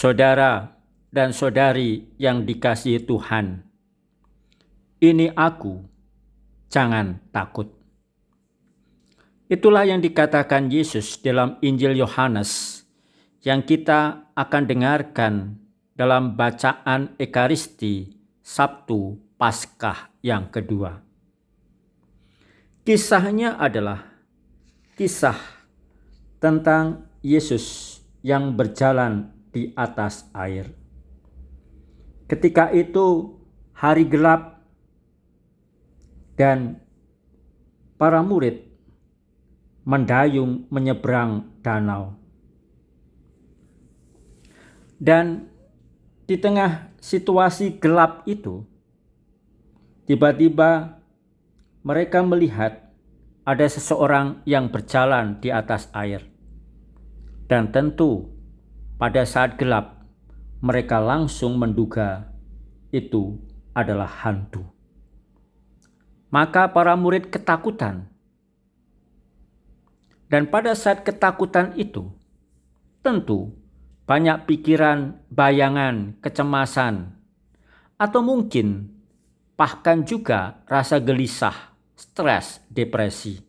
Saudara dan saudari yang dikasihi Tuhan, ini aku, jangan takut. Itulah yang dikatakan Yesus dalam Injil Yohanes yang kita akan dengarkan dalam bacaan Ekaristi Sabtu Paskah yang kedua. Kisahnya adalah kisah tentang Yesus yang berjalan di atas air. Ketika itu hari gelap dan para murid mendayung menyeberang danau. Dan di tengah situasi gelap itu, tiba-tiba mereka melihat ada seseorang yang berjalan di atas air. Dan tentu pada saat gelap, mereka langsung menduga itu adalah hantu. Maka para murid ketakutan dan pada saat ketakutan itu, tentu banyak pikiran, bayangan, kecemasan, atau mungkin bahkan juga rasa gelisah, stres, depresi.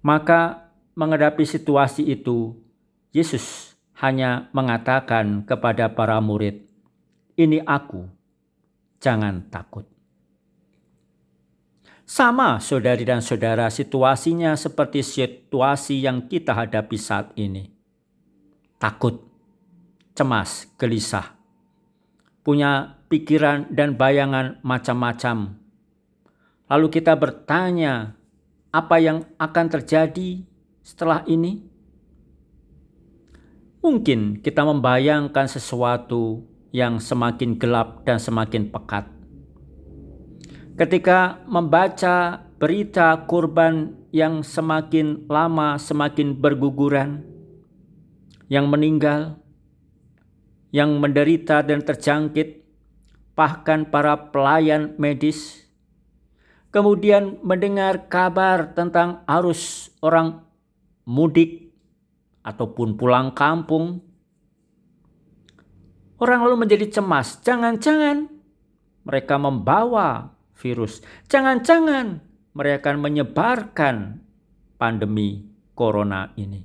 Maka menghadapi situasi itu, Yesus hanya mengatakan kepada para murid, "Ini aku, jangan takut." Sama saudari dan saudara situasinya seperti situasi yang kita hadapi saat ini. Takut, cemas, gelisah. Punya pikiran dan bayangan macam-macam. Lalu kita bertanya, apa yang akan terjadi setelah ini? Mungkin kita membayangkan sesuatu yang semakin gelap dan semakin pekat. Ketika membaca berita korban yang semakin lama semakin berguguran, yang meninggal, yang menderita dan terjangkit, bahkan para pelayan medis, kemudian mendengar kabar tentang arus orang mudik ataupun pulang kampung, orang lalu menjadi cemas. Jangan-jangan mereka membawa virus. Jangan-jangan mereka akan menyebarkan pandemi corona ini.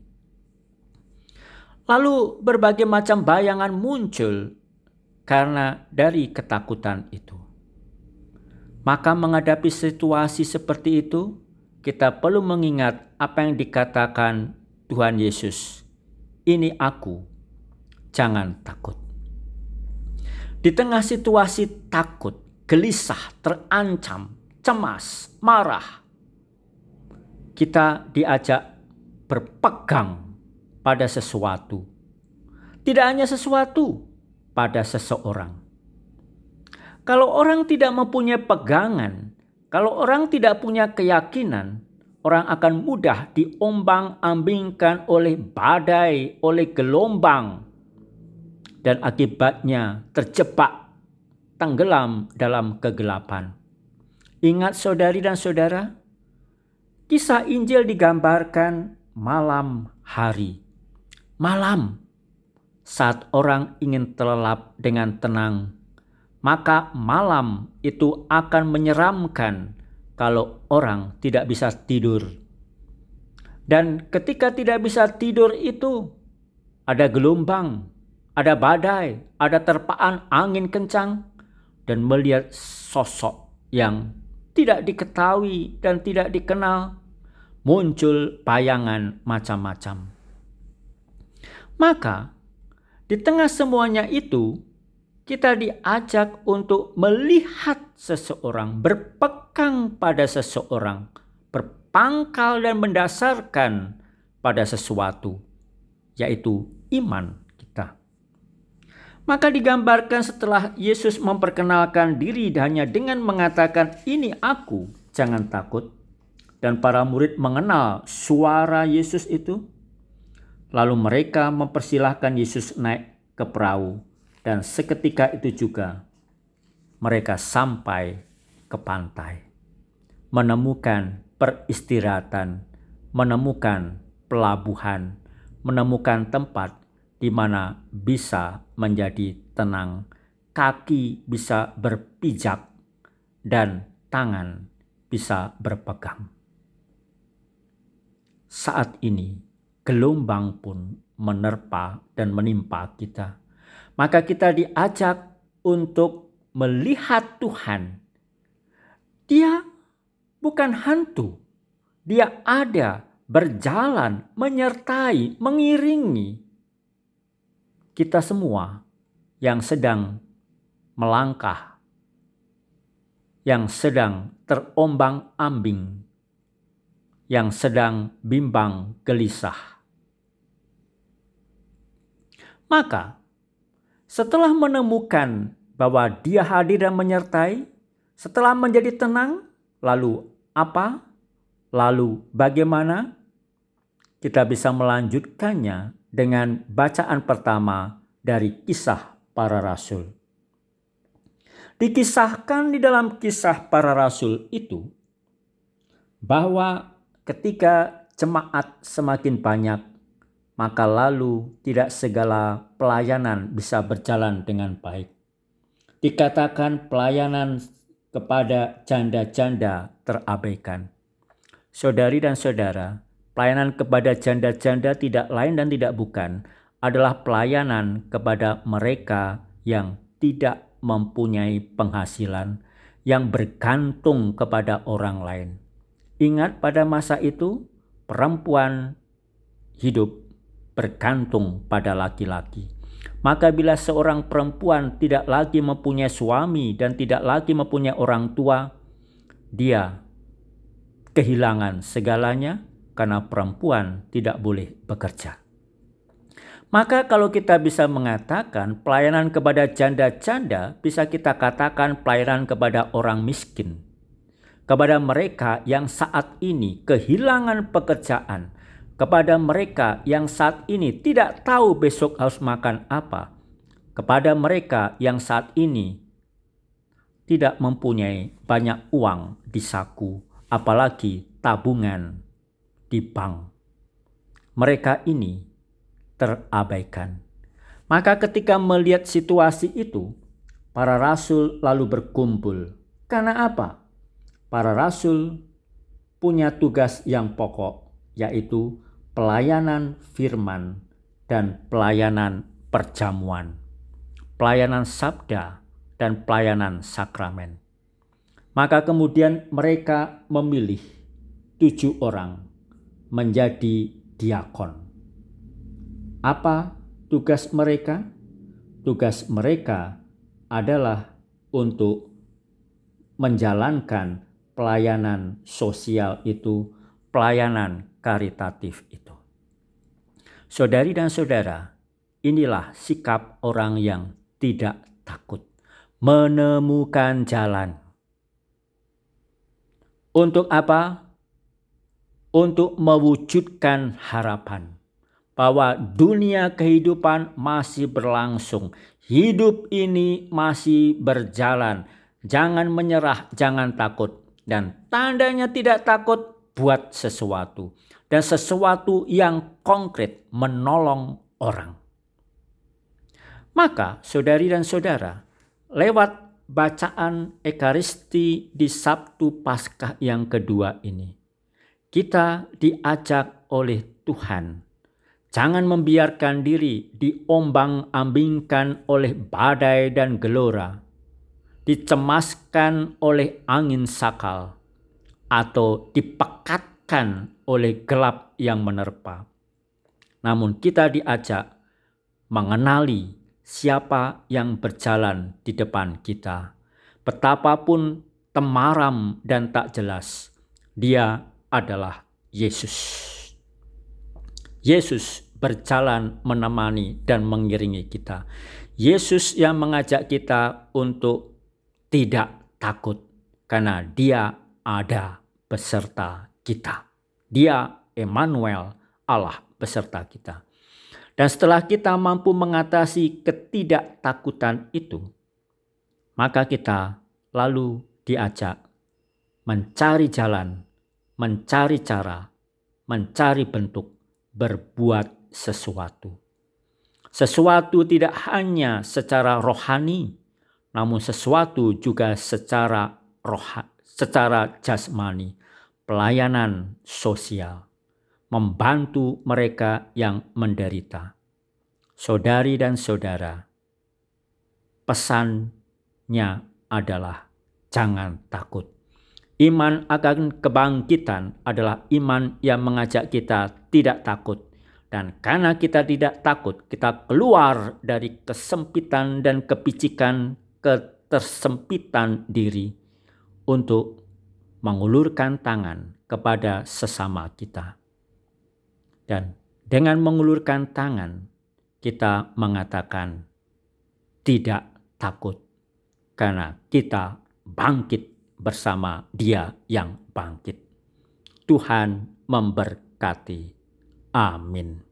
Lalu berbagai macam bayangan muncul karena dari ketakutan itu. Maka menghadapi situasi seperti itu, kita perlu mengingat apa yang dikatakan Tuhan Yesus. Ini aku, jangan takut. Di tengah situasi takut, gelisah, terancam, cemas, marah, kita diajak berpegang pada sesuatu. Tidak hanya sesuatu, pada seseorang. Kalau orang tidak mempunyai pegangan, kalau orang tidak punya keyakinan, orang akan mudah diombang-ambingkan oleh badai, oleh gelombang, dan akibatnya terjebak tenggelam dalam kegelapan. Ingat saudari dan saudara, kisah Injil digambarkan malam hari. Malam saat orang ingin terlelap dengan tenang, maka malam itu akan menyeramkan kalau orang tidak bisa tidur. Dan ketika tidak bisa tidur itu, ada gelombang, ada badai, ada terpaan angin kencang, dan melihat sosok yang tidak diketahui dan tidak dikenal, muncul bayangan macam-macam. Maka, di tengah semuanya itu, kita diajak untuk melihat seseorang, berpegang pada seseorang, berpangkal dan mendasarkan pada sesuatu, yaitu iman maka digambarkan setelah Yesus memperkenalkan diri hanya dengan mengatakan ini aku, jangan takut. Dan para murid mengenal suara Yesus itu. Lalu mereka mempersilahkan Yesus naik ke perahu. Dan seketika itu juga mereka sampai ke pantai. Menemukan peristirahatan, menemukan pelabuhan, menemukan tempat di mana bisa menjadi tenang, kaki bisa berpijak, dan tangan bisa berpegang. Saat ini, gelombang pun menerpa dan menimpa kita. Maka kita diajak untuk melihat Tuhan. Dia bukan hantu. Dia ada, berjalan, menyertai, mengiringi kita semua yang sedang melangkah, yang sedang terombang-ambing, yang sedang bimbang gelisah. Maka, setelah menemukan bahwa Dia hadir dan menyertai, setelah menjadi tenang, lalu apa? Lalu bagaimana kita bisa melanjutkannya dengan bacaan pertama dari kisah para rasul. Dikisahkan di dalam kisah para rasul itu bahwa ketika jemaat semakin banyak, maka lalu tidak segala pelayanan bisa berjalan dengan baik. Dikatakan pelayanan kepada janda-janda terabaikan. Saudari dan saudara, pelayanan kepada janda-janda tidak lain dan tidak bukan adalah pelayanan kepada mereka yang tidak mempunyai penghasilan, yang bergantung kepada orang lain. Ingat, pada masa itu perempuan hidup bergantung pada laki-laki. Maka, bila seorang perempuan tidak lagi mempunyai suami dan tidak lagi mempunyai orang tua, dia kehilangan segalanya karena perempuan tidak boleh bekerja. Maka kalau kita bisa mengatakan pelayanan kepada janda-janda bisa kita katakan pelayanan kepada orang miskin. Kepada mereka yang saat ini kehilangan pekerjaan. Kepada mereka yang saat ini tidak tahu besok harus makan apa. Kepada mereka yang saat ini tidak mempunyai banyak uang di saku apalagi tabungan di bank. Mereka ini terabaikan. Maka ketika melihat situasi itu, para rasul lalu berkumpul. Karena apa? Para rasul punya tugas yang pokok, yaitu pelayanan firman dan pelayanan perjamuan, pelayanan sabda dan pelayanan sakramen. Maka kemudian mereka memilih tujuh orang menjadi diakon. Apa tugas mereka? Tugas mereka adalah untuk menjalankan pelayanan sosial itu, pelayanan karitatif itu. Saudari dan saudara, inilah sikap orang yang tidak takut menemukan jalan untuk apa? Untuk mewujudkan harapan bahwa dunia kehidupan masih berlangsung. Hidup ini masih berjalan. Jangan menyerah, jangan takut. Dan tandanya tidak takut, buat sesuatu. Dan sesuatu yang konkret menolong orang. Maka saudari dan saudara, lewat bacaan Ekaristi di Sabtu Paskah yang kedua ini, kita diajak oleh Tuhan. Jangan membiarkan diri diombang-ambingkan oleh badai dan gelora, dicemaskan oleh angin sakal, atau dipekatkan oleh gelap yang menerpa. Namun kita diajak mengenali siapa yang berjalan di depan kita. Betapapun temaram dan tak jelas, dia adalah Yesus. Yesus berjalan menemani dan mengiringi kita. Yesus yang mengajak kita untuk tidak takut karena dia ada beserta kita. Dia Emmanuel, Allah beserta kita. Dan setelah kita mampu mengatasi ketidaktakutan itu, maka kita lalu diajak mencari jalan, mencari cara, mencari bentuk, berbuat sesuatu. Sesuatu tidak hanya secara rohani, namun sesuatu juga secara roh, secara jasmani, pelayanan sosial, membantu mereka yang menderita. Saudari dan saudara, pesannya adalah jangan takut. Iman akan kebangkitan adalah iman yang mengajak kita tidak takut. Dan karena kita tidak takut, kita keluar dari kesempitan dan kepicikan ketersempitan diri untuk mengulurkan tangan kepada sesama kita. Dan dengan mengulurkan tangan, kita mengatakan tidak takut karena kita bangkit bersama Dia yang bangkit. Tuhan memberkati. Amin.